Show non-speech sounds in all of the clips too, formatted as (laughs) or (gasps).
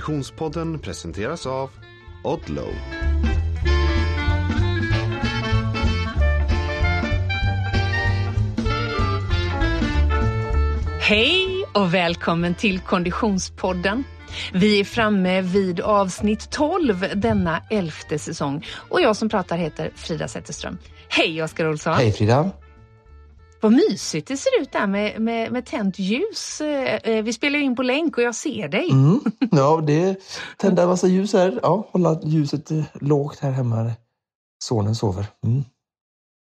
Konditionspodden presenteras av Odlow. Hej och välkommen till Konditionspodden. Vi är framme vid avsnitt 12 denna elfte säsong och jag som pratar heter Frida Zetterström. Hej Oskar Olsson! Hej Frida! Vad mysigt det ser ut där med, med, med tänt ljus. Eh, vi spelar in på länk och jag ser dig. Mm. Ja, det tända massa ljus här. Ja, hålla ljuset eh, lågt här hemma. Sonen sover. Mm.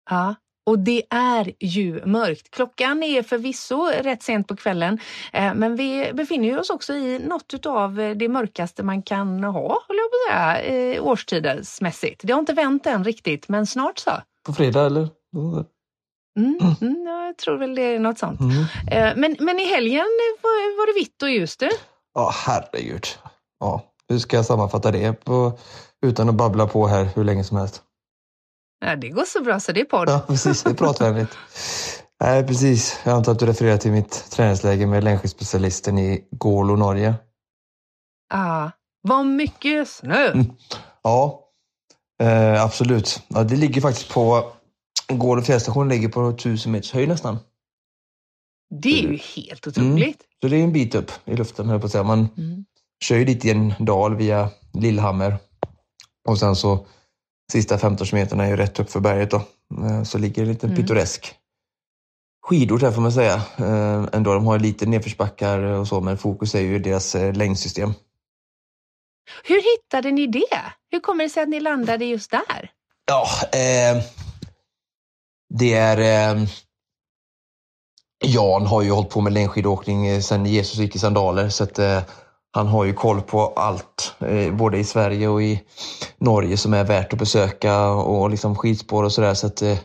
Ja, och det är ju mörkt. Klockan är förvisso rätt sent på kvällen, eh, men vi befinner oss också i något av det mörkaste man kan ha, håller jag på att säga, årstidsmässigt. Det har inte vänt än riktigt, men snart så. På fredag eller? Mm, mm, jag tror väl det är något sånt. Mm. Men, men i helgen var, var det vitt och ljust du? Ja, herregud. Ja, hur ska jag sammanfatta det på, utan att babbla på här hur länge som helst? Ja, det går så bra så det är podd. Ja, precis. Det är pratvänligt. (laughs) Nej, precis. Jag antar att du refererar till mitt träningsläge med längdskidspecialisten i Gålo, Norge. Ja, vad mycket snö! Mm. Ja, eh, absolut. Ja, det ligger faktiskt på Gård och fjällstation ligger på 1000 meters höjd nästan. Det är ju helt otroligt. Mm. Så det är en bit upp i luften, höll på att säga. Man mm. kör ju dit i en dal via Lillhammer. Och sen så sista 15 meterna är ju rätt upp för berget då. Eh, så ligger det en liten mm. pittoresk skidort här får man säga. Eh, ändå, de har lite nedförsbackar och så, men fokus är ju deras eh, längdsystem. Hur hittade ni det? Hur kommer det sig att ni landade just där? Ja, eh, det är... Eh, Jan har ju hållit på med längdskidåkning eh, sedan Jesus gick i sandaler. Så att, eh, han har ju koll på allt, eh, både i Sverige och i Norge som är värt att besöka och liksom skidspår och sådär. Så att, eh,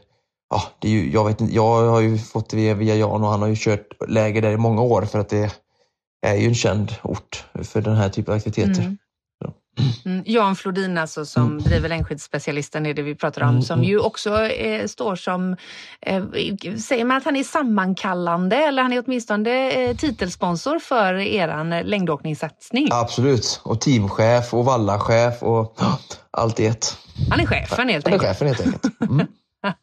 ja, det är ju, jag, vet inte, jag har ju fått det via, via Jan och han har ju kört läger där i många år för att det är ju en känd ort för den här typen av aktiviteter. Mm. Mm, Jan Flodin alltså som mm. driver längdskidspecialisten är det vi pratar om, mm, som mm. ju också eh, står som, eh, säger man att han är sammankallande eller han är åtminstone eh, titelsponsor för eran längdåkningssatsning? Absolut, och teamchef och vallachef och (gasps) allt i ett. Han är chefen helt enkelt? Han är chefen helt enkelt. Mm. (laughs)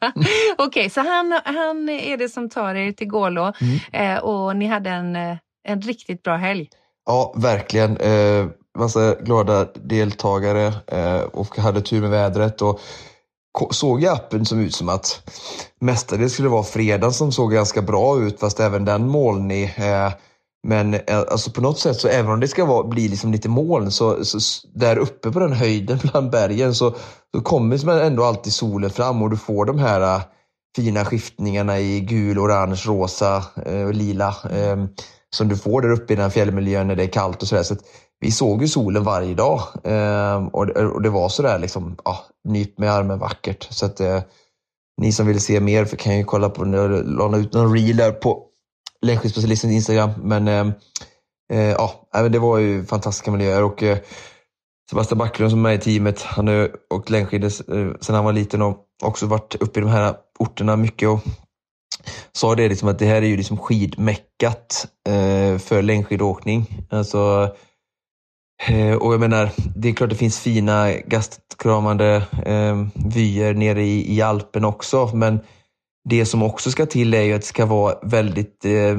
Okej, okay, så han, han är det som tar er till Gålå mm. eh, och ni hade en, eh, en riktigt bra helg? Ja, verkligen. Massa glada deltagare eh, och hade tur med vädret. Och såg i appen som ut som att mestadels skulle vara fredag som såg ganska bra ut fast även den molnig. Eh, men eh, alltså på något sätt så även om det ska vara, bli liksom lite moln så, så, där uppe på den höjden (laughs) bland bergen så, så kommer ändå alltid solen fram och du får de här eh, fina skiftningarna i gul, orange, rosa eh, och lila ehm, som du får där uppe i den fjällmiljön när det är kallt och sådär. Så, vi såg ju solen varje dag ehm, och, det var sådär liksom, ja, nyp med armen vackert. Så att eh, ni som vill se mer kan ju kolla på, jag la ut någon reel där på längdskidspecialistens Instagram. Men ehm, eh, ja, det var ju fantastiska miljöer och Sebastian Backlund som är med i teamet, han har åkt längdskidor eh, sedan han var liten och också varit uppe i de här orterna mycket och sa det liksom att det här är ju liksom skidmäckat eh, för längdskidåkning. Alltså, eh, och jag menar, det är klart det finns fina gastkramande eh, vyer nere i, i Alpen också, men det som också ska till är ju att det ska vara väldigt eh,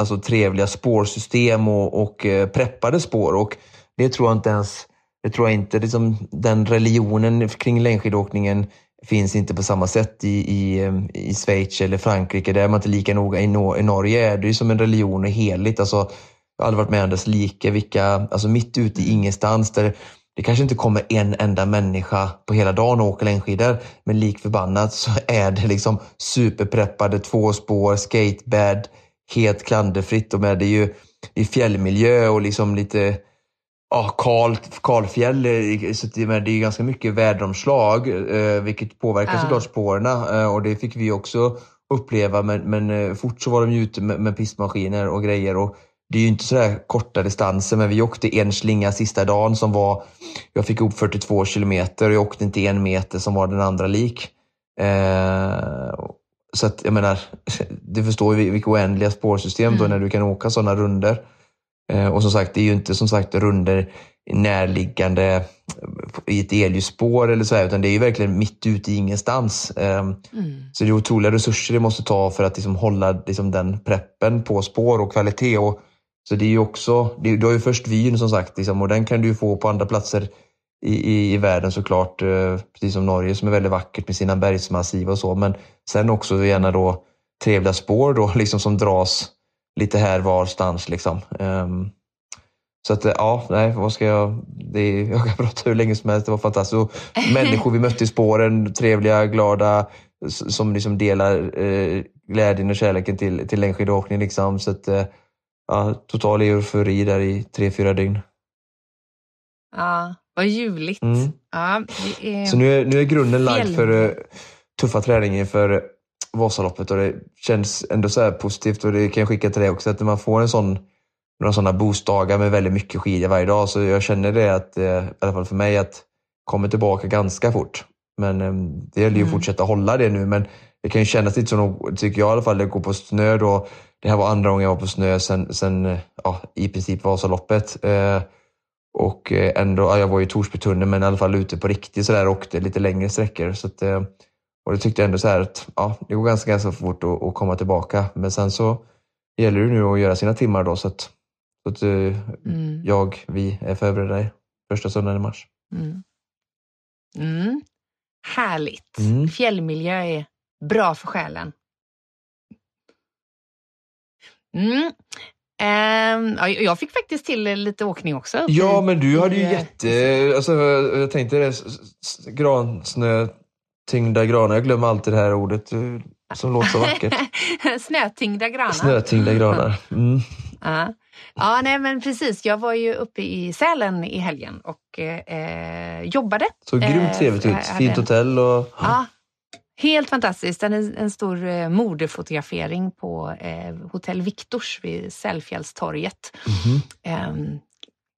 alltså trevliga spårsystem och, och eh, preppade spår. Och det tror jag inte ens, det tror jag inte, liksom, den religionen kring längdskidåkningen finns inte på samma sätt i, i, i Schweiz eller Frankrike. Där är man inte lika noga. I, no i Norge är det ju som en religion och heligt. Alltså, jag har aldrig varit med om dess like. Vilka, alltså mitt ute i ingenstans där det kanske inte kommer en enda människa på hela dagen och åker längdskidor. Men lik förbannat så är det liksom superpreppade två spår, skatebed, helt klanderfritt. Och med det är ju i fjällmiljö och liksom lite ja, kal, kalfjäll. Så det, men det är ganska mycket väderomslag, eh, vilket påverkar ja. såklart spåren. Eh, och det fick vi också uppleva. Men, men eh, fort så var de ute med, med pistmaskiner och grejer. Och det är ju inte sådär korta distanser, men vi åkte en slinga sista dagen som var, jag fick ihop 42 kilometer och jag åkte inte en meter som var den andra lik. Eh, så att jag menar, (laughs) du förstår ju vilka oändliga spårsystem mm. då när du kan åka sådana runder. Eh, och som sagt, det är ju inte som sagt runder närliggande i ett elljusspår eller så här, utan det är ju verkligen mitt ute i ingenstans. Mm. Så det är otroliga resurser det måste ta för att liksom hålla liksom den preppen på spår och kvalitet. Och, så det är ju också, det, du har ju först vyn som sagt liksom, och den kan du få på andra platser i, i, i världen såklart. Eh, precis som Norge som är väldigt vackert med sina bergsmassiv och så. Men sen också gärna då trevliga spår då, (laughs) liksom som dras lite här varstans. Liksom. Um, så att ja, nej, vad ska jag... Det, jag kan (laughs) prata hur länge som helst, det var fantastiskt. Och (laughs) människor vi mötte i spåren, trevliga, glada, som liksom delar eh, glädjen och kärleken till, till längdskidåkning. Liksom. Så att, eh, ja, total eufori där i tre, fyra dygn. Ja, vad ljuvligt. Mm. Ja, är... Så nu är, nu är grunden lagd för uh, tuffa träningen för Vasaloppet och det känns ändå så positivt och det kan jag skicka till dig också att när man får en sån några sådana boostdagar med väldigt mycket skidor varje dag så jag känner det att, uh, i alla fall för mig, att kommer tillbaka ganska fort. Men um, det gäller ju mm. att fortsätta hålla det nu men det kan ju kännas lite som, tycker jag i alla fall, det går på snö då. Det här var andra gången jag var på snö sen, sen ja, i princip Vasaloppet. Och eh, ändå, ja, jag var i Torsbytunneln men i alla fall ute på riktigt sådär och åkte lite längre sträckor. Så att, eh, och det tyckte jag ändå så här att ja, det går ganska, ganska fort att, att komma tillbaka. Men sen så gäller det nu att göra sina timmar då så att, så att eh, mm. jag, vi är förberedda första söndagen i mars. Mm. Mm. Härligt! Mm. Fjällmiljö är bra för själen. Um, jag fick faktiskt till lite åkning också. Ja, men du hade ju jätte... Alltså, jag tänkte det, gransnö, tyngda granar. Jag glömmer alltid det här ordet eh, som låter så vackert. (laughs) Snötyngda granar. Snötyngda granar. Mm. Ja. ja, nej men precis. Jag var ju uppe i Sälen i helgen och eh, jobbade. Så grymt trevligt ut. Fint hotell och... Ja, Helt fantastiskt. En, en stor eh, modefotografering på eh, Hotell Viktors vid Sällfjällstorget. Mm. Eh,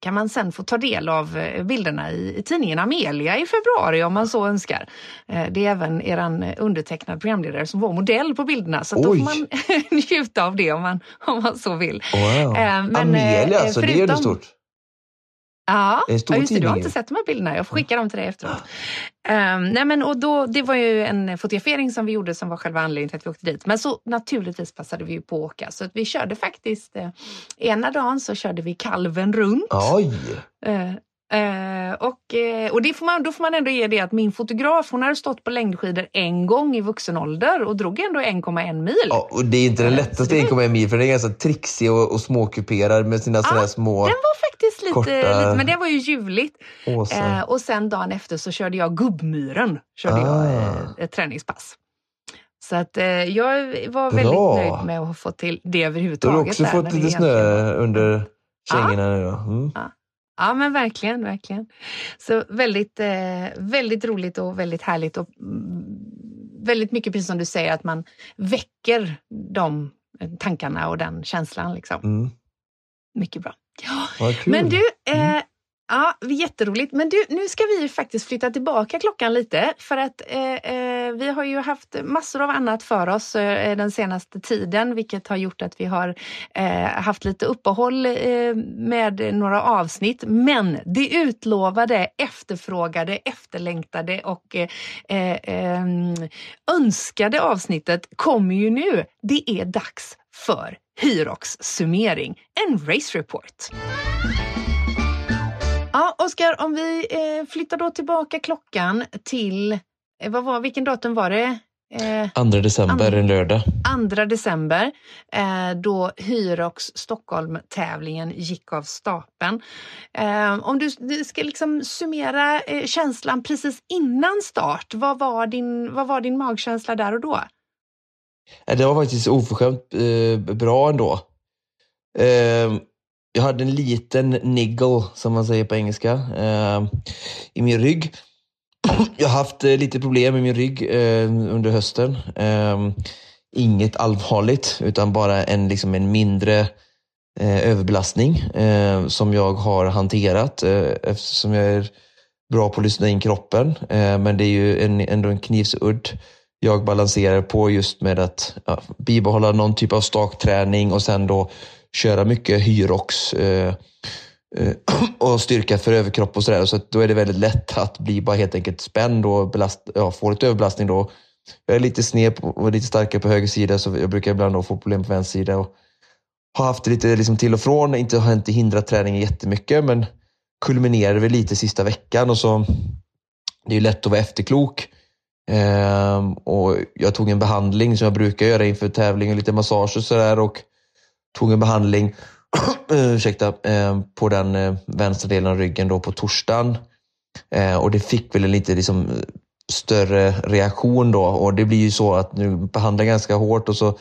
kan man sen få ta del av eh, bilderna i, i tidningen Amelia i februari om man så önskar. Eh, det är även er undertecknad programledare som var modell på bilderna så då får man (laughs) njuta av det om man, om man så vill. Wow. Men, Amelia, alltså, förutom, det är det stort. Ja, ja just det, du har inte sett de här bilderna. Jag får skicka dem till dig efteråt. Um, nej men, och då, det var ju en fotografering som vi gjorde som var själva anledningen till att vi åkte dit. Men så naturligtvis passade vi ju på att åka. Så att vi körde faktiskt, eh, ena dagen så körde vi kalven runt. Oj! Uh, Uh, och uh, och det får man, då får man ändå ge det att min fotograf hon hade stått på längdskidor en gång i vuxen ålder och drog ändå 1,1 mil. Ja, och det är inte den lättaste 1,1 mil för den är ganska trixig och, och småkuperad med sina ja, sådana små Den var faktiskt lite, korta... lite men det var ju ljuvligt. Uh, och sen dagen efter så körde jag Gubbmyren, körde ah. jag ett träningspass. Så att jag var Bra. väldigt nöjd med att ha fått till det överhuvudtaget. Du har också fått lite snö under kängorna nu då? Mm. Ja. Ja men verkligen, verkligen. Så väldigt, eh, väldigt roligt och väldigt härligt och mm, väldigt mycket precis som du säger att man väcker de tankarna och den känslan. Liksom. Mm. Mycket bra. Ja. Men du, eh, mm. Ja, jätteroligt. Men du, nu ska vi faktiskt flytta tillbaka klockan lite för att eh, eh, vi har ju haft massor av annat för oss eh, den senaste tiden, vilket har gjort att vi har eh, haft lite uppehåll eh, med några avsnitt. Men det utlovade, efterfrågade, efterlängtade och eh, eh önskade avsnittet kommer ju nu. Det är dags för Hyrox summering, en race report. Oskar, om vi eh, flyttar då tillbaka klockan till, eh, vad var, vilken datum var det? Eh, 2 december, en lördag. 2 december, eh, då Hyrox Stockholm-tävlingen gick av stapeln. Eh, om du, du, ska liksom summera eh, känslan precis innan start, vad var, din, vad var din magkänsla där och då? Det var faktiskt oförskämt eh, bra ändå. Jag hade en liten niggle, som man säger på engelska, eh, i min rygg. (clears throat) Jag har haft eh, lite problem med min rygg eh, under hösten. Eh, inget allvarligt, utan bara en, liksom en mindre eh, överbelastning eh, som jag har hanterat eh, eftersom jag är bra på att lyssna in kroppen. Eh, men det är ju en, ändå en knivsudd jag balanserar på just med att ja, bibehålla någon typ av stakträning och sen då köra mycket hyrox eh, eh, (clears throat) och styrka för överkropp och sådär. Så då är det väldigt lätt att bli bara helt enkelt spänd och belast, ja, få lite överbelastning då. Jag är lite sned och lite starkare på höger sida så jag brukar ibland då få problem på vänster sida. Och har haft det lite liksom till och från, inte, har inte hindrat träningen jättemycket men kulminerade väl lite sista veckan och så det är ju lätt att vara efterklok. Ehm, och jag tog en behandling som jag brukar göra inför tävling och lite massage och sådär och tog en behandling (clears throat) eh, ursäkta, eh, på den eh, vänstra delen av ryggen då på torsdagen. Och det fick väl en lite liksom, större reaktion då och det blir ju så att nu behandlar ganska hårt och så,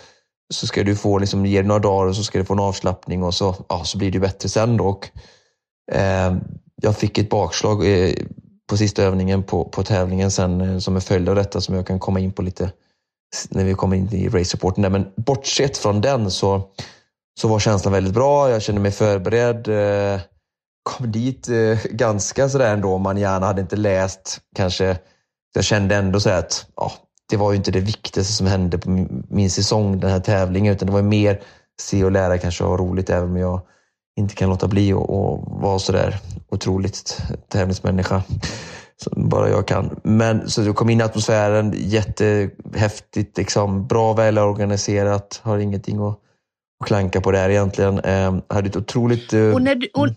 så ska du få, liksom, ge det några dagar och så ska du få en avslappning och så, ja, så blir det bättre sen då. Och, eh, jag fick ett bakslag eh, på sista övningen på, på tävlingen sen eh, som en följd av detta som jag kan komma in på lite när vi kommer in i race-supporten. Men bortsett från den så, så var känslan väldigt bra. Jag kände mig förberedd. Eh, kom dit eh, ganska sådär ändå. Man gärna hade inte läst kanske. Jag kände ändå så att ja, det var ju inte det viktigaste som hände på min, säsong, den här tävlingen, utan det var mer se och lära kanske och ha roligt även om jag inte kan låta bli och, och vara sådär otroligt tävlingsmänniska. Som bara jag kan. Men så jag kom in i atmosfären, jättehäftigt, liksom, bra välorganiserat, har ingenting att, klanka på där egentligen. Eh, hade ett otroligt... Eh, och när du, och,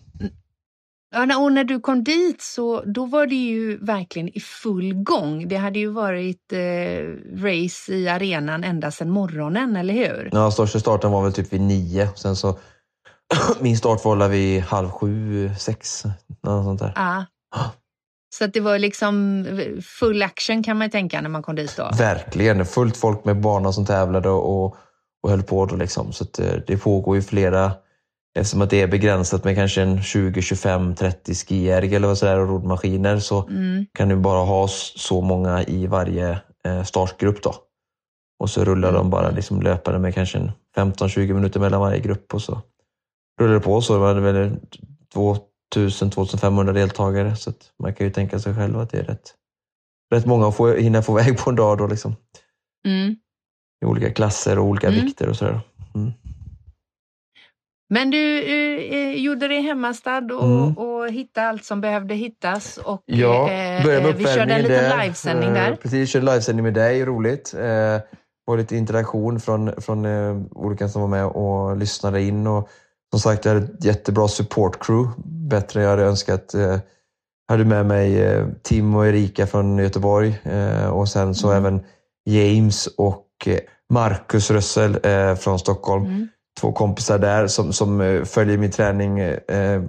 och när du kom dit så då var det ju verkligen i full gång. Det hade ju varit eh, race i arenan ända sedan morgonen, eller hur? Ja, största starten var väl typ vid nio. Sen så (clears throat) min start var vid halv sju, sex, något sånt där. Ja. Så att det var liksom full action kan man tänka när man kom dit då? Verkligen, fullt folk med barn som tävlade och, och höll på då liksom. Så att eh, det pågår ju flera, eftersom att det är begränsat med kanske en 20, 25, 30 skijärg eller vad sådär och roddmaskiner så mm. kan du bara ha så många i varje eh, startgrupp då. Och så rullar mm. de bara liksom löpande med kanske 15-20 minuter mellan varje grupp och så rullar det på så. Det var väl 2000-2500 deltagare så man kan ju tänka sig själv att det är rätt, rätt många att få, hinna få (laughs) iväg på en dag då liksom. Mm. I olika klasser och olika mm. vikter och sådär. Mm. Men du eh, gjorde dig hemmastad och, mm. och hittade allt som behövde hittas. Och, ja, eh, med vi körde en liten livesändning där. Eh, precis, körde livesändning med dig, roligt. Eh, och lite interaktion från, från eh, olika som var med och lyssnade in. Och som sagt, jag hade ett jättebra support crew. Bättre än jag hade önskat. Jag hade med mig Tim och Erika från Göteborg och sen så mm. även James och Marcus Rössel från Stockholm. Mm två kompisar där som, som eh, följer min träning eh,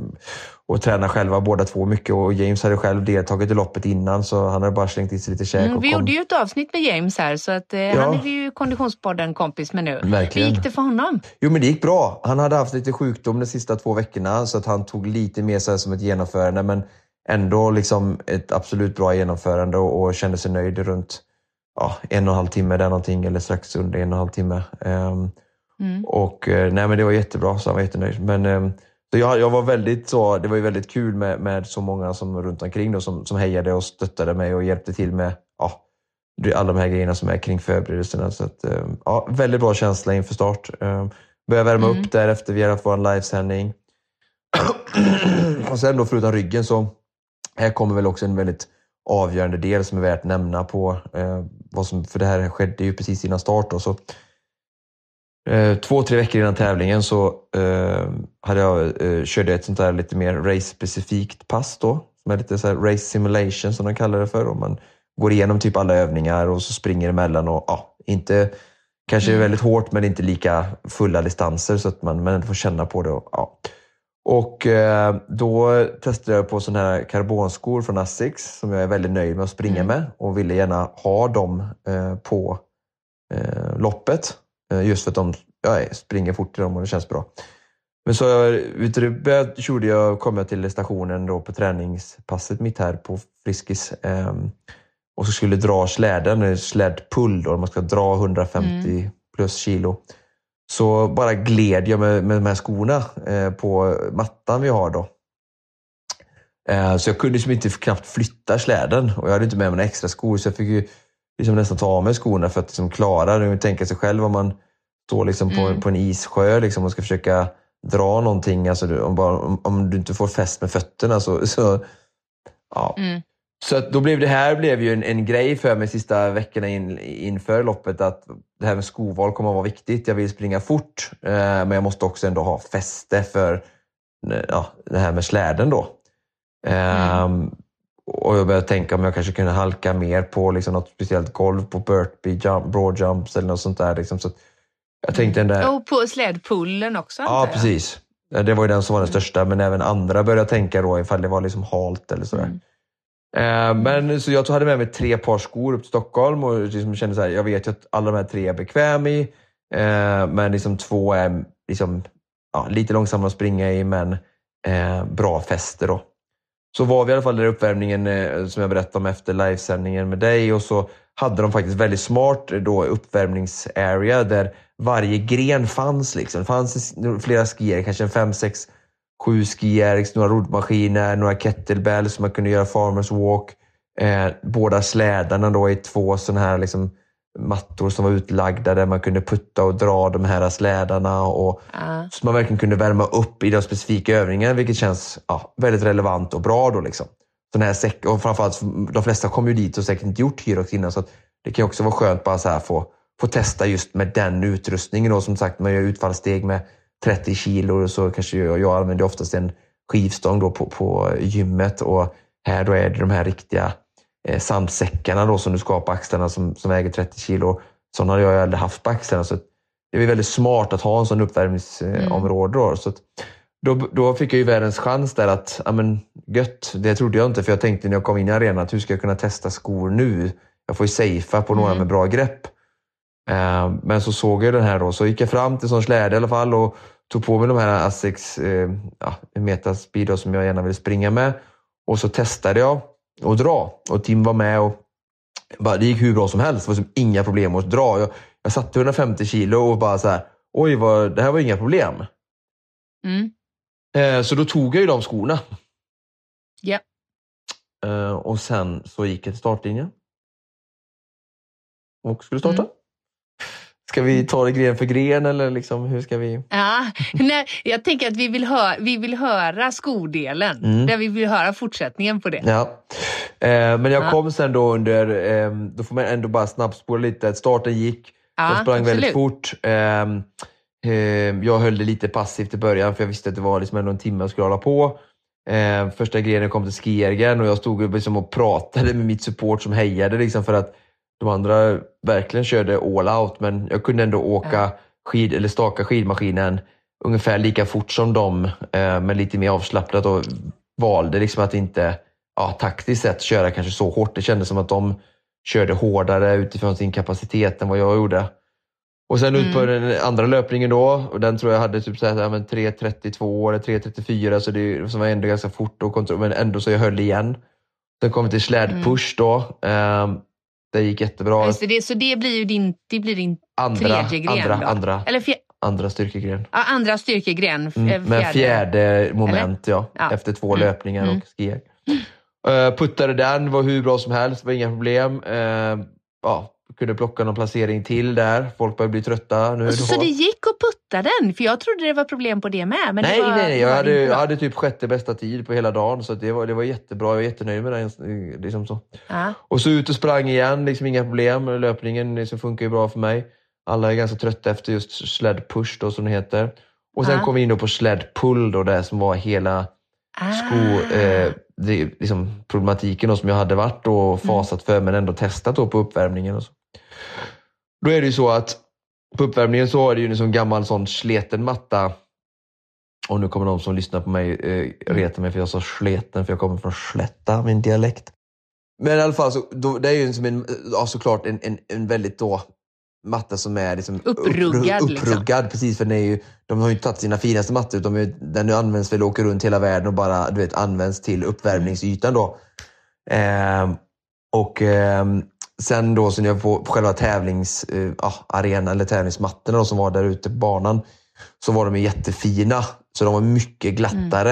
och tränar själva båda två mycket. Och James hade själv deltagit i loppet innan så han hade bara slängt i sig lite käk. Mm, vi kom... gjorde ju ett avsnitt med James här så att, eh, ja. han är vi ju Konditionspodden kompis med nu. Verkligen. Hur gick det för honom? Jo men det gick bra. Han hade haft lite sjukdom de sista två veckorna så att han tog lite mer så som ett genomförande men ändå liksom ett absolut bra genomförande och, och kände sig nöjd runt ja, en och en halv timme där någonting eller strax under en och en halv timme. Um, Mm. Och eh, nej men det var jättebra, så han var jättenöjd. Men, eh, så jag, jag var väldigt så, det var ju väldigt kul med, med så många som runt omkring då, som, som hejade och stöttade mig och hjälpte till med ja, alla de här grejerna som är kring förberedelserna. Så att, eh, ja, väldigt bra känsla inför start. Började värma mm. upp därefter, vi hade haft vår livesändning. (clears throat) och sen då förutom ryggen så här kommer väl också en väldigt avgörande del som är värt att nämna på eh, vad som, för det här skedde ju precis innan start. Då, så Eh, två, tre veckor innan tävlingen så eh, hade jag, eh, körde ett sånt där lite mer race-specifikt pass då. Som är lite så race simulation som de kallar det för. Och man går igenom typ alla övningar och så springer emellan och ja, inte kanske mm. väldigt hårt men inte lika fulla distanser så att man, man får känna på det. Och, ja. Och eh, då testade jag på sådana här karbonskor från Asics som jag är väldigt nöjd med att springa mm. med och ville gärna ha dem eh, på eh, loppet. Just för att de ja, springer fort i dem och det känns bra. Men så du, gjorde jag, kom jag till stationen då på träningspasset mitt här på Friskis. Um, och så skulle dra släden, slädpull då, man ska dra 150 mm. plus kilo. Så bara gled jag med, med de här skorna eh, på mattan vi har då. Eh, så jag kunde liksom inte knappt flytta släden och jag hade inte med mig några extra skor så jag fick ju liksom nästan ta av mig skorna för att liksom klara det. Tänka sig själv om man står liksom på, mm. på en issjö liksom och ska försöka dra någonting, alltså om, bara, om, om, du inte får fäst med fötterna så, så ja. Mm. Så att då blev det här blev ju en, en grej för mig sista veckorna in, inför loppet att det här med skoval kommer att vara viktigt. Jag vill springa fort eh, men jag måste också ändå ha fäste för eh, ja, det här med släden då. Eh, Mm. Och jag började tänka om jag kanske kunde halka mer på liksom något speciellt golv på Burtby, jump, broad jumps eller något sånt där. Liksom. Så jag tänkte den där... Och på slädpullen också Ja, precis. Det var ju den som var den största, men även andra började tänka då ifall det var liksom halt eller sådär. Mm. Eh, men så jag hade med mig tre par skor upp till Stockholm och liksom kände så här, jag vet ju att alla de här tre är jag bekväm i. Eh, men liksom två är liksom, ja, lite långsammare att springa i, men eh, bra fäste då. Så var vi i alla fall där i uppvärmningen eh, som jag berättade om efter livesändningen med dig och så hade de faktiskt väldigt smart eh, då uppvärmningsarea där varje gren fanns. Liksom. Det fanns flera skier, kanske en fem, sex, sju skier, några roddmaskiner, några kettlebells som man kunde göra farmers walk. Eh, båda slädarna då i två sådana här liksom, mattor som var utlagda där man kunde putta och dra de här slädarna. Och, Ja. så man verkligen kunde värma upp i de specifika övningarna vilket känns ja, väldigt relevant och bra. Då, liksom. Sån här säck, och framförallt, de flesta kom ju dit och säkert inte gjort Hyrox innan så det kan också vara skönt bara så här få, få testa just med den utrustningen. Då. Som sagt, man gör utfallssteg med 30 kilo så kanske jag, jag använder oftast en skivstång då på, på gymmet och här då är det de här riktiga eh, sandsäckarna då som du ska ha på axlarna som, som väger 30 kilo. Sådana har jag aldrig haft på axlarna. Så det är väldigt smart att ha en sån uppvärmningsområde. Då, så då, då fick jag ju världens chans där att, ja men gött, det trodde jag inte för jag tänkte när jag kom in i arenan att hur ska jag kunna testa skor nu? Jag får ju safea på några Mm. med bra grepp. Eh, men så såg jag den här då, så gick jag fram till en sån släde i alla fall och tog på mig de här Asics eh, ja, Metaspeed då, som jag gärna ville springa med. Och så testade jag att dra och Tim var med och bara, det gick hur bra som helst. Det var som inga problem att dra. Jag, jag satte 150 kilo och bara så här, oj, vad, det här var inga problem. Mm. Eh, så då tog jag ju de skorna. Ja. Eh, och sen så gick jag till startlinjen. Och skulle starta. Mm. Ska vi ta det gren för gren eller liksom, hur ska vi? Ja, nej, jag tänker att vi vill, hö vi vill höra skodelen. Mm. Där vi vill höra fortsättningen på det. Ja. Eh, men jag Ja. kom sen då under, eh, då får man ändå bara snabbspola lite. att Starten gick, Ja, jag sprang väldigt absolut. fort. Ehm, ehm, jag höll det lite passivt i början för jag visste att det var liksom ändå en timme jag skulle hålla på. Ehm, första grenen kom till skiergen och jag stod liksom och pratade med mitt support som hejade liksom för att de andra verkligen körde all out men jag kunde ändå åka skid, eller staka skidmaskinen ungefär lika fort som dem eh, men lite mer avslappnat och valde liksom att inte ja, taktiskt sett köra kanske så hårt. Det kändes som att de körde hårdare utifrån sin kapacitet än vad jag gjorde. Och sen ut på Mm. den andra löpningen då, och den tror jag hade typ så här, ja, men 3.32 eller 3.34 så det som var ändå ganska fort och kontroll, men ändå så jag höll igen. Sen kom vi till slädpush då. Um, det gick jättebra. Just det, så det blir ju din, det blir din Andra, tredje gren andra, då? andra, eller fjär, andra styrkegren. ja, andra styrkegren. Mm, eh, med fjärde moment ja, Ja. efter två Mm. löpningar Mm. och skier. Uh, puttade den, var hur bra som helst, var inga problem. Uh, ja, kunde plocka någon placering till där. Folk började bli trötta nu. Så, så det gick att putta den? För jag trodde det var problem på det med. Men nej, det var, nej, nej. Jag hade, jag hade typ sjätte bästa tid på hela dagen så det, var, det var jättebra. Jag var jättenöjd med den. Liksom så. Ja. Och så ut och sprang igen, liksom inga problem. Löpningen liksom funkar ju bra för mig. Alla är ganska trötta efter just sled push då som det heter. Och sen Ja. kom vi in på sled pull då, det som var hela sko, Ah. eh, det, liksom problematiken då, som jag hade varit Mm. och fasat för men ändå testat då på uppvärmningen. Och så. Då är det ju så att på uppvärmningen så är det ju en sån gammal sån sleten matta. Och nu kommer de som lyssnar på mig eh, reta mig för jag sa sleten för jag kommer från Slätta, min dialekt. Men i alla fall, så, då, det är ju som en, ja, såklart en, en, en väldigt då matta som är liksom Uppruggad, uppru- liksom. uppruggad precis för den, är ju, de har ju inte tagit sina finaste mattor utan de är, den används väl och åker runt hela världen och bara du vet, används till uppvärmningsytan då. Ehm, och ehm, sen då så när jag på på själva tävlingsarenan eh, arenan, eller tävlingsmattorna då, som var där ute på banan så var de jättefina. Så de var mycket glattare.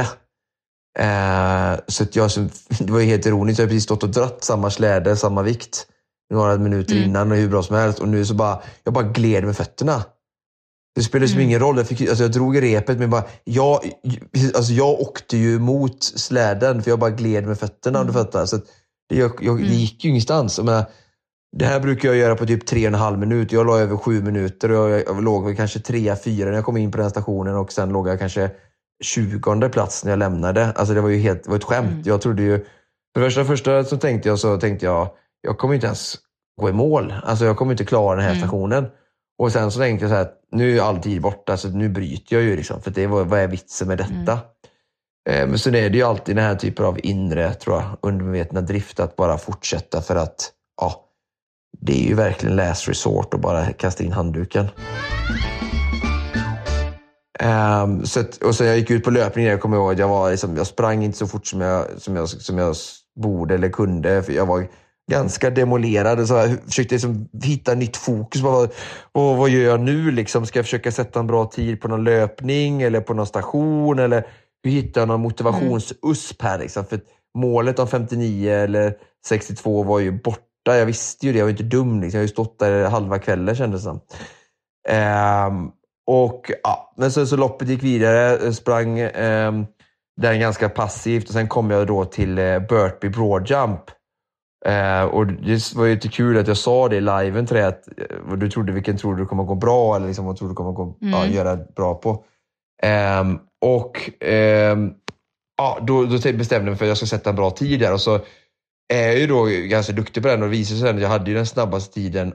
Eh, så jag, (laughs) det var ju helt ironiskt. Jag har precis stått och dratt samma släde, samma vikt några minuter Mm. innan och hur bra som helst. Och nu så bara, jag bara gled med fötterna. Det spelade liksom Mm. ingen roll. Jag, fick, alltså jag drog i repet men bara, jag, alltså jag åkte ju mot släden för jag bara gled med fötterna under fötterna. Så att det, jag, jag, det Mm. gick ju ingenstans. Jag menar, det här brukar jag göra på typ tre och en halv minut. Jag la över sju minuter och jag, jag låg kanske trea, fyra när jag kom in på den stationen och sen låg jag kanske tjugonde plats när jag lämnade. Alltså det var ju helt, det var ett skämt. Mm. Jag trodde ju, för det första, första så tänkte jag så tänkte jag, jag kommer inte ens gå i mål. Alltså jag kommer inte klara den här Mm. stationen. Och sen så tänkte jag så här, nu är all tid borta så nu bryter jag ju liksom. För det var, vad är vitsen med detta? Eh, Men sen är det ju alltid den här typen av inre, tror jag, undermedvetna drift att bara fortsätta för att, ja, det är ju verkligen last resort att bara kasta in handduken. Ehm, så att, och sen jag gick ut på löpning, jag kommer ihåg att jag, var liksom, jag sprang inte så fort som jag, som jag, som jag borde eller kunde. För jag var ganska demolerad. Så jag försökte liksom hitta nytt fokus. Vad, vad, vad gör jag nu? Liksom? Ska jag försöka sätta en bra tid på någon löpning eller på någon station? Eller hur hittar jag någon motivations-USP här? Liksom? För målet om 59 eller 62 var ju borta. Jag visste ju det, jag var inte dum. Liksom. Jag har ju stått där halva kvällen kändes det som. Ehm, och ja, men sen så loppet gick vidare, sprang ehm, den ganska passivt och sen kom jag då till eh, Burtby Broadjump. Eh, och det var ju lite kul att jag sa det i liven till dig, att eh, vad du trodde, vilken tror du kommer gå bra eller liksom, vad tror du kommer gå, ja, Mm. göra bra på. Ehm, och ehm, ja, då, då bestämde jag mig för att jag ska sätta en bra tid där och så är jag ju då ganska duktig på den och visade sig att jag hade ju den snabbaste tiden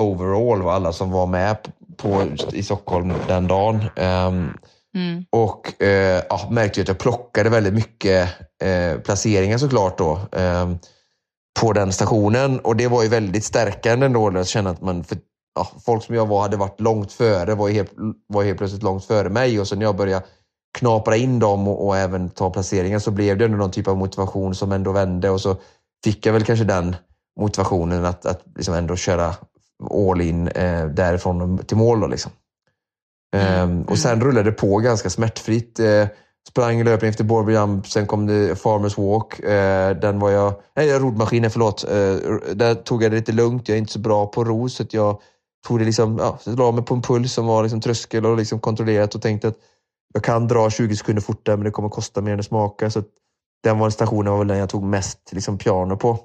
overall av alla som var med på, i Stockholm den dagen. Ehm, Mm. och eh, ja, märkte ju att jag plockade väldigt mycket eh, placeringar såklart då. Eh, på den stationen. Och det var ju väldigt stärkande ändå att känna att man, för, ja, folk som jag var hade varit långt före, var ju helt, var helt plötsligt långt före mig. Och så när jag började knapra in dem och, och även ta placeringar så blev det ändå någon typ av motivation som ändå vände. Och så fick jag väl kanske den motivationen att, att liksom ändå köra all in eh, därifrån till mål. Då, liksom. Ehm, och sen rullade det på ganska smärtfritt. Eh, sprang löpning efter Borby Jump, sen kom det Farmers Walk. Eh, den var jag, nej roddmaskinen, förlåt. Eh, där tog jag det lite lugnt. Jag är inte så bra på ro så att jag tog det liksom, ja, så jag la mig på en puls som var liksom tröskel och liksom kontrollerat och tänkte att jag kan dra 20 sekunder fortare men det kommer kosta mer än det smakar. Så att den var stationen var väl den jag tog mest liksom, piano på.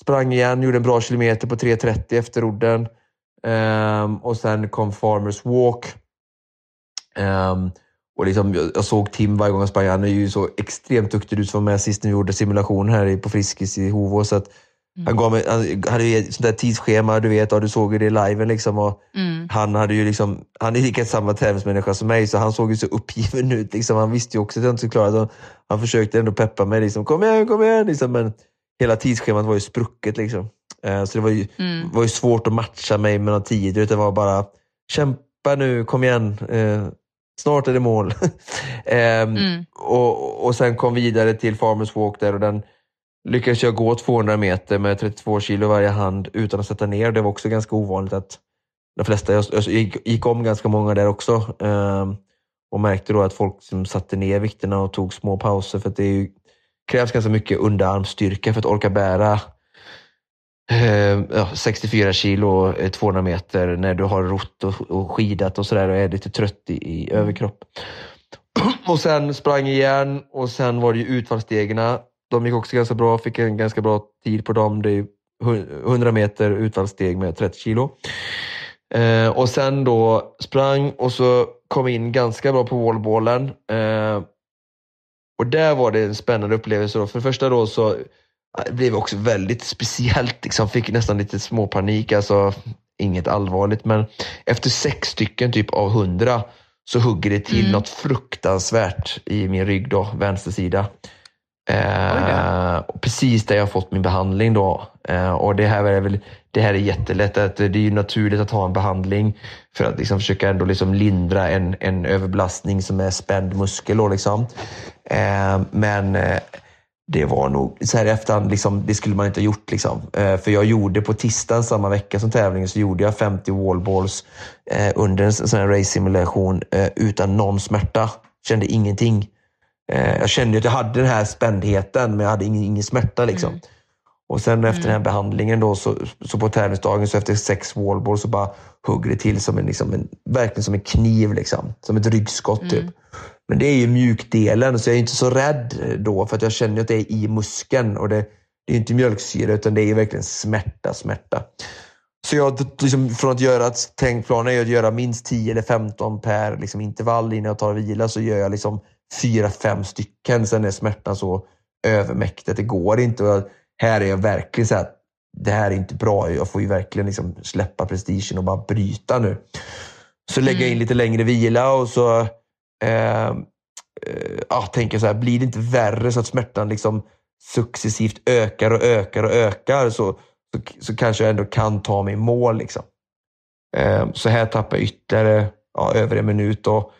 Sprang igen, gjorde en bra kilometer på 3.30 efter rodden. Ehm, och sen kom Farmers Walk. Ehm, och liksom, jag, jag såg Tim varje gång jag sprang. Han är ju så extremt duktig. Du som var med sist när vi gjorde simulation här på Friskis i Hovå. Så att han, gav mig, han hade ju ett sånt där tidsschema, du vet, och du såg ju det i liven. Liksom, och Mm. han hade ju liksom, han är lika samma tävlingsmänniska som mig, så han såg ju så uppgiven ut. Liksom. Han visste ju också att jag inte skulle klara det. Han försökte ändå peppa mig. Liksom, kom igen, kom igen! Liksom, men hela tidsschemat var ju sprucket. Liksom. Eh, så det var ju, Mm. var ju svårt att matcha mig med någon tid. Det var bara, kämpa nu, kom igen. Snart är det mål. (laughs) Ehm, Mm. och, och sen kom vidare till Farmers Walk där och den lyckades jag gå 200 meter med 32 kilo varje hand utan att sätta ner. Det var också ganska ovanligt att de flesta, jag, jag gick, gick om ganska många där också. ehm, och märkte då att folk som satte ner vikterna och tog små pauser för att det ju, krävs ganska mycket underarmsstyrka för att orka bära eh, ja, 64 kilo, eh, 200 meter när du har rott och, och skidat och sådär och är lite trött i, i överkropp. (clears throat) Och sen sprang igen och sen var det ju utfallsstegen. De gick också ganska bra, fick en ganska bra tid på dem. Det är ju hu- 100 meter utfallssteg med 30 kilo. Eh, och sen då sprang och så kom in ganska bra på wallballen. Eh, och där var det en spännande upplevelse. Då. För det första då så det blev också väldigt speciellt. Liksom. Fick nästan lite småpanik. Alltså, inget allvarligt, men efter sex stycken typ av hundra så hugger det till Mm. något fruktansvärt i min rygg, då, vänster sida. Eh, precis där jag har fått min behandling då. Eh, och det här är väl det här är jättelätt. Att det är ju naturligt att ha en behandling för att liksom försöka ändå liksom lindra en, en överbelastning som är spänd muskel. Då, liksom. eh, men eh, det var nog, så här i efterhand, liksom, det skulle man inte ha gjort. Liksom. Eh, för jag gjorde på tisdagen samma vecka som tävlingen så gjorde jag 50 wallballs eh, under en sån här race simulation eh, utan någon smärta. Kände ingenting. Eh, jag kände att jag hade den här spändheten men jag hade ingen, ingen smärta. Liksom. Mm. Och sen efter den här behandlingen då, så, så på tävlingsdagen, så efter sex wallball så bara hugger det till som en, liksom en, verkligen som en kniv. Liksom. Som ett ryggskott typ. Men det är ju mjukdelen, så jag är inte så rädd då, för att jag känner att det är i muskeln. Och det, det är inte mjölksyra, utan det är verkligen smärta, smärta. Så jag, liksom, från att göra att tänkplanen är att göra minst 10 eller 15 per liksom, intervall innan jag tar vila, så gör jag liksom 4-5 stycken. Sen är smärtan så övermäktig det går inte. Och här är jag verkligen så här, det här är inte bra. Jag får ju verkligen liksom släppa prestigen och bara bryta nu. Så lägger jag in lite längre vila och så Ehm, eh, eh, tänker så här, blir det inte värre så att smärtan liksom successivt ökar och ökar och ökar så, så, så kanske jag ändå kan ta mig i mål. Liksom. Eh, så här tappar jag ytterligare ja, över en minut. Och,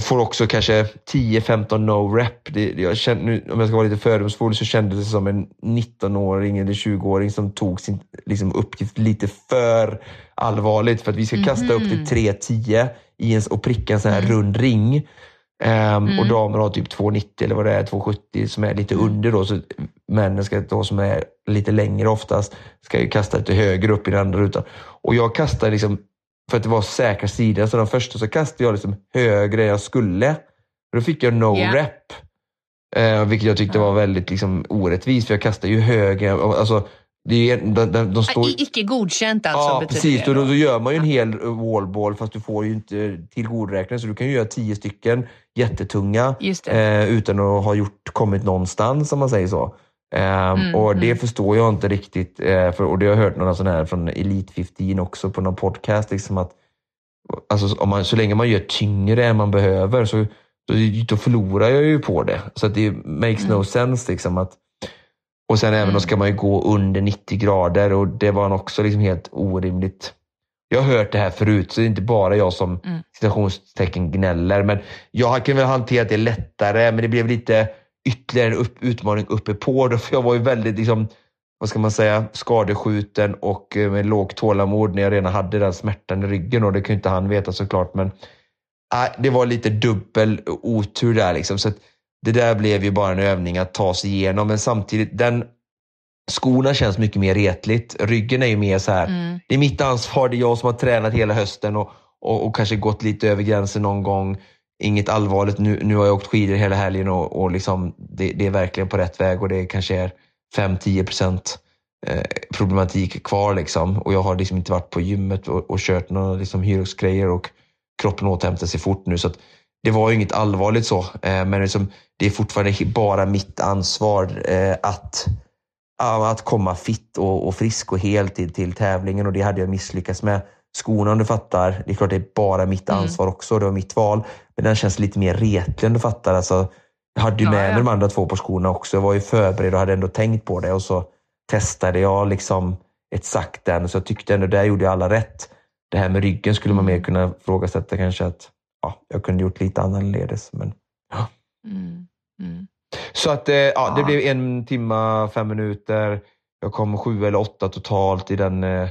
får också kanske 10-15 no-rep. Jag känner, nu, om jag ska vara lite fördomsfull så kändes det som en 19-åring eller 20-åring som tog sin liksom, uppgift lite för allvarligt. För att vi ska kasta upp till 3-10 i en, och pricka en sån här rund ring. Um, Och damer har typ 2,90 eller vad det är, 2,70 som är lite under då. Så männen ska då, som är lite längre oftast, ska ju kasta lite högre upp i den andra rutan. Och jag kastar liksom, för att det var säkra sidan, så de första så kastade jag liksom högre än jag skulle. Och då fick jag no Ja. rep. Eh, vilket jag tyckte var väldigt liksom, orättvist, för jag kastar ju högre. Alltså, det är, de, de, de står, I- Icke godkänt alltså Ja, precis. det Och då, då. gör man ju en hel wallball fast du får ju inte tillgodoräkna. Så du kan ju göra tio stycken jättetunga eh, utan att ha gjort, kommit någonstans om man säger så. Ehm, Mm, och det mm. förstår jag inte riktigt. Eh, för, och det har jag hört några sådana här från Elite 15 också på någon podcast. Liksom att, alltså, om man, så länge man gör tyngre än man behöver så då, då förlorar jag ju på det. Så att det makes Mm. no sense. Liksom, att, och sen även då ska man ju gå under 90 grader och det var också liksom helt orimligt. Jag har hört det här förut, så det är inte bara jag som Mm. citationstecken gnäller. Men jag kan väl hantera det lättare, men det blev lite ytterligare en upp, utmaning uppe på det. För jag var ju väldigt, liksom, vad ska man säga, skadeskjuten och eh, med lågt tålamod när jag redan hade den smärtan i ryggen. Och det ju inte han veta såklart. Men äh, det var lite dubbel otur där. Liksom. Så det där blev ju bara en övning att ta sig igenom. Men samtidigt, den skorna känns mycket mer retligt. Ryggen är ju mer så här, Mm. det är mitt ansvar, det är jag som har tränat hela hösten och, och, och kanske gått lite över gränsen någon gång. Inget allvarligt, nu, nu har jag åkt skidor hela helgen och, och liksom, det, det är verkligen på rätt väg och det kanske är 5-10 procent eh, problematik kvar. Liksom. Och jag har liksom inte varit på gymmet och, och kört några liksom, hyroxgrejer och kroppen återhämtar sig fort nu. Så det var ju inget allvarligt så, eh, men liksom, det är fortfarande bara mitt ansvar eh, att att komma fit och, och frisk och hel till, till tävlingen och det hade jag misslyckats med. Skorna om du fattar, det är klart det är bara mitt Mm. ansvar också, det var mitt val. Men den känns lite mer retlig om du fattar. Alltså, jag hade ju Ja, med ja. mig de andra två på skorna också. Jag var ju förberedd och hade ändå tänkt på det och så testade jag liksom exakt den. Så jag tyckte ändå där gjorde jag alla rätt. Det här med ryggen skulle man mer kunna ifrågasätta kanske att ja, jag kunde gjort lite annorledes. Men Mm. Mm. så att eh, ja, det Ja. blev en timma, fem minuter. Jag kom sju eller åtta totalt i den eh,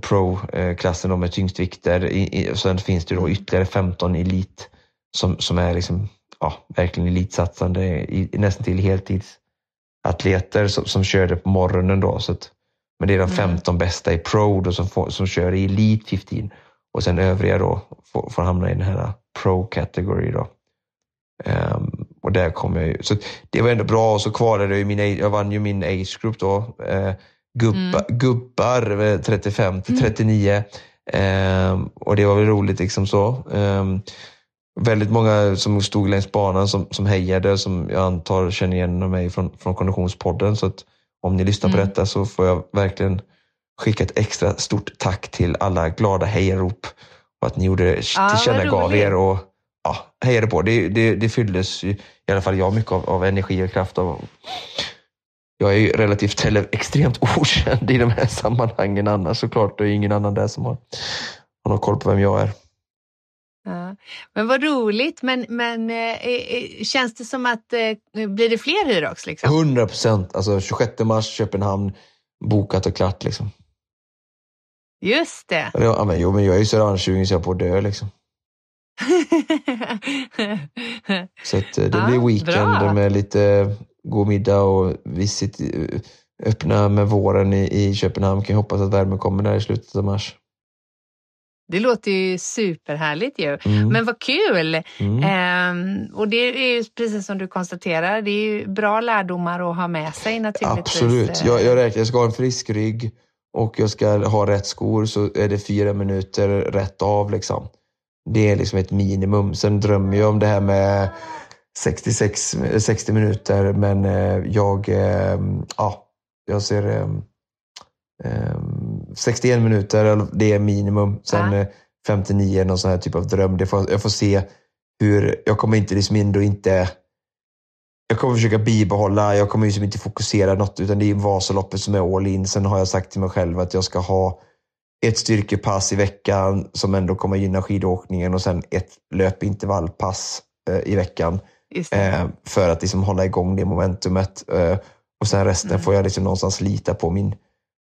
pro-klassen då med tyngstvikter. I, i, sen finns det då ytterligare 15 elit som, som är liksom, ja, verkligen elitsatsande, i, nästan till heltidsatleter som, som körde på morgonen. Då, så att, men det är de 15 bästa i pro då, som, får, som kör i Elite 15 och sen övriga då får, får hamna i den här pro-category. Då. Ehm, och där kom jag ju. Så det var ändå bra och så kvalade jag ju min, age- jag vann ju min age group då. Eh, gubba, Gubbar eh, 35 till 39. Ehm, och det var väl roligt liksom så. Ehm, väldigt många som stod längs banan som, som hejade som jag antar känner igen mig från, från Konditionspodden. Så att om ni lyssnar på detta så får jag verkligen skicka ett extra stort tack till alla glada hejarop och att ni gjorde vad tillkännagav er och ja, hejade på. Det, det, det fylldes i alla fall jag mycket av, av energi och kraft. Av, jag är ju relativt, eller extremt (laughs) okänd i de här sammanhangen annars såklart. Det är ingen annan där som har, har någon koll på vem jag är. Ja. Men vad roligt. Men, men eh, eh, känns det som att eh, blir det fler Hyrox? Liksom? 100 procent. Alltså 26 mars, Köpenhamn, bokat och klart. Liksom. Just det. Ja, men, jo, men jag är ju så revanschsugen så jag är på att dö. Liksom. (laughs) Så att, eh, det Ja, blir weekend bra. med lite god middag och visit, eh, öppna med våren i, i Köpenhamn. Kan jag hoppas att värmen kommer där i slutet av mars. Det låter ju superhärligt ju. Mm. Men vad kul! Mm. Ehm, och det är ju precis som du konstaterar, det är ju bra lärdomar att ha med sig naturligtvis. Absolut. Jag, jag räknar, jag ska ha en frisk rygg och jag ska ha rätt skor så är det fyra minuter rätt av. Liksom. Det är liksom ett minimum. Sen drömmer jag om det här med 66, 60 minuter men eh, jag, eh, ja, jag ser eh, eh, 61 minuter, det är minimum. Sen Ja. eh, 59 är någon sån här typ av dröm. Det får, jag får se hur, jag kommer inte liksom ändå inte jag kommer försöka bibehålla, jag kommer liksom inte fokusera något utan det är Vasaloppet som är all in. Sen har jag sagt till mig själv att jag ska ha ett styrkepass i veckan som ändå kommer gynna skidåkningen och sen ett löpintervallpass eh, i veckan eh, för att liksom hålla igång det momentumet. Eh, och sen resten Mm. får jag liksom någonstans lita på min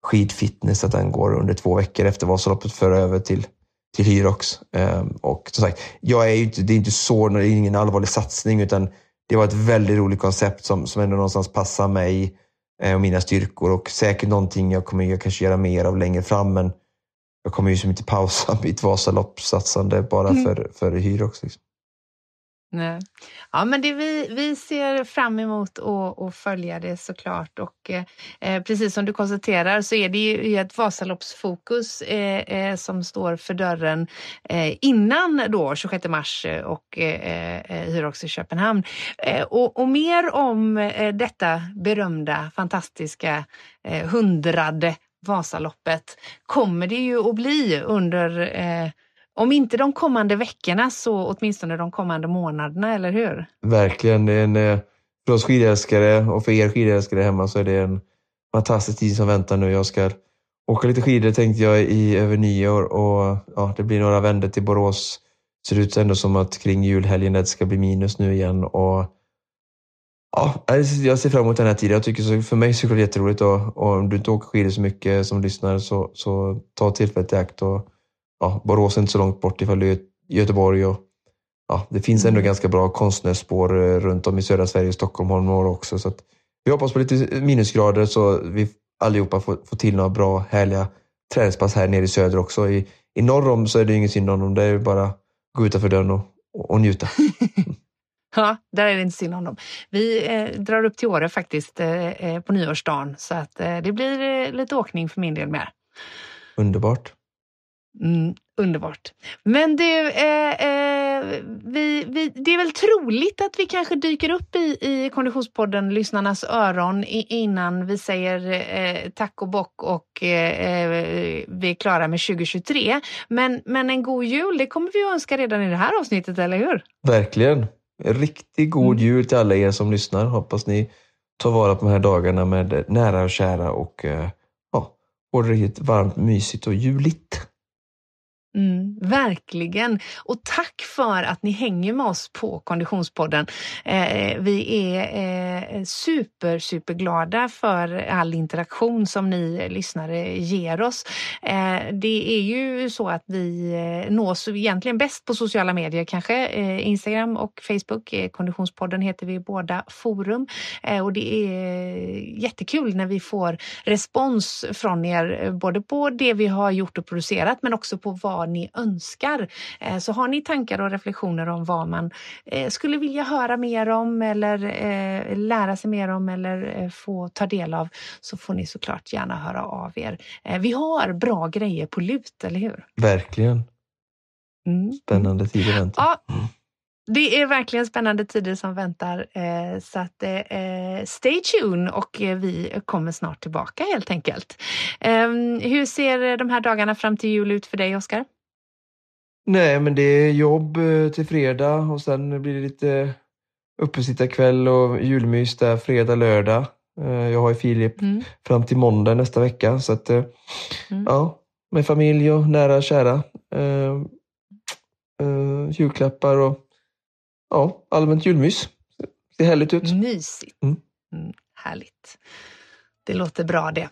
skidfitness, att den går under två veckor efter Vasaloppet föra över till, till Hyrox. Eh, och som sagt, jag är inte, det är inte så, det är ingen allvarlig satsning utan det var ett väldigt roligt koncept som, som ändå någonstans passar mig eh, och mina styrkor och säkert någonting jag kommer jag kanske göra mer av längre fram men jag kommer ju som inte (laughs) pausa mitt Vasaloppssatsande bara Mm. för, för Hyrox. Liksom. Nej. Ja, men det vi, vi ser fram emot att följa det såklart och eh, precis som du konstaterar så är det ju ett Vasaloppsfokus eh, eh, som står för dörren eh, innan då 26 mars eh, och eh, eh, i Köpenhamn. Eh, och, och mer om eh, detta berömda, fantastiska eh, hundrade Vasaloppet kommer det ju att bli under eh, om inte de kommande veckorna så åtminstone de kommande månaderna, eller hur? Verkligen. Det är en, eh, för oss skidälskare och för er skidälskare hemma så är det en fantastisk tid som väntar nu. Jag ska åka lite skidor tänkte jag i över nyår och ja, det blir några vändor till Borås. Ser ut ändå som att kring julhelgen det ska bli minus nu igen och ja, jag ser fram emot den här tiden. Jag tycker så, för mig så är det jätteroligt och, och om du inte åker skidor så mycket som lyssnar så, så ta tillfället i akt och ja, Borås är inte så långt bort ifall Göteborg och ja, det finns ändå Mm. ganska bra konstnärsspår eh, runt om i södra Sverige, Stockholm och norr också. Så vi hoppas på lite minusgrader så vi allihopa får, får till några bra, härliga träningspass här nere i söder också. I, i norr om så är det ju ingen synd om dem. Det är bara att gå utanför dörren och, och, och njuta. (laughs) Ja, där är det inte synd om dem. Vi eh, drar upp till Åre faktiskt eh, eh, på nyårsdagen så att eh, det blir eh, lite åkning för min del med. Underbart. Mm, underbart. Men du, eh, eh, vi, vi, det är väl troligt att vi kanske dyker upp i, i Konditionspodden, lyssnarnas öron, i, innan vi säger eh, tack och bock och eh, eh, vi är klara med 2023. Men, men en god jul, det kommer vi att önska redan i det här avsnittet, eller hur? Verkligen. En riktigt god Mm. jul till alla er som lyssnar. Hoppas ni tar vara på de här dagarna med nära och kära och eh, ja, får det varmt, mysigt och juligt. Mm, verkligen. Och tack för att ni hänger med oss på Konditionspodden. Eh, vi är eh, super, superglada för all interaktion som ni lyssnare ger oss. Eh, det är ju så att vi eh, nås egentligen bäst på sociala medier kanske. Eh, Instagram och Facebook. Eh, Konditionspodden heter vi båda forum. Eh, och det är jättekul när vi får respons från er, eh, både på det vi har gjort och producerat men också på vad ni önskar. Eh, Så har ni tankar och reflektioner om vad man eh, skulle vilja höra mer om eller eh, lära sig mer om eller få ta del av så får ni såklart gärna höra av er. Vi har bra grejer på lut, eller hur? Verkligen. Mm. Spännande tider väntar. Ja, det är verkligen spännande tider som väntar. Så att stay tuned och vi kommer snart tillbaka helt enkelt. Ehm, Hur ser de här dagarna fram till jul ut för dig, Oskar? Nej, men det är jobb eh, till fredag och sen blir det lite uppesittarkväll och julmys där fredag, lördag. Eh, Jag har ju Filip Mm. fram till måndag nästa vecka. Så att, eh, Mm. ja, med familj och nära och kära. Eh, eh, julklappar och ja, allmänt julmys. Det ser härligt ut. Mysigt. Mm. Mm, härligt. Det låter bra det.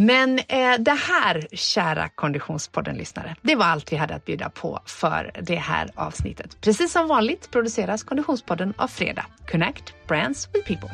Men eh, det här, kära Konditionspodden-lyssnare, det var allt vi hade att bjuda på för det här avsnittet. Precis som vanligt produceras Konditionspodden av Fredag. Connect Brands with People.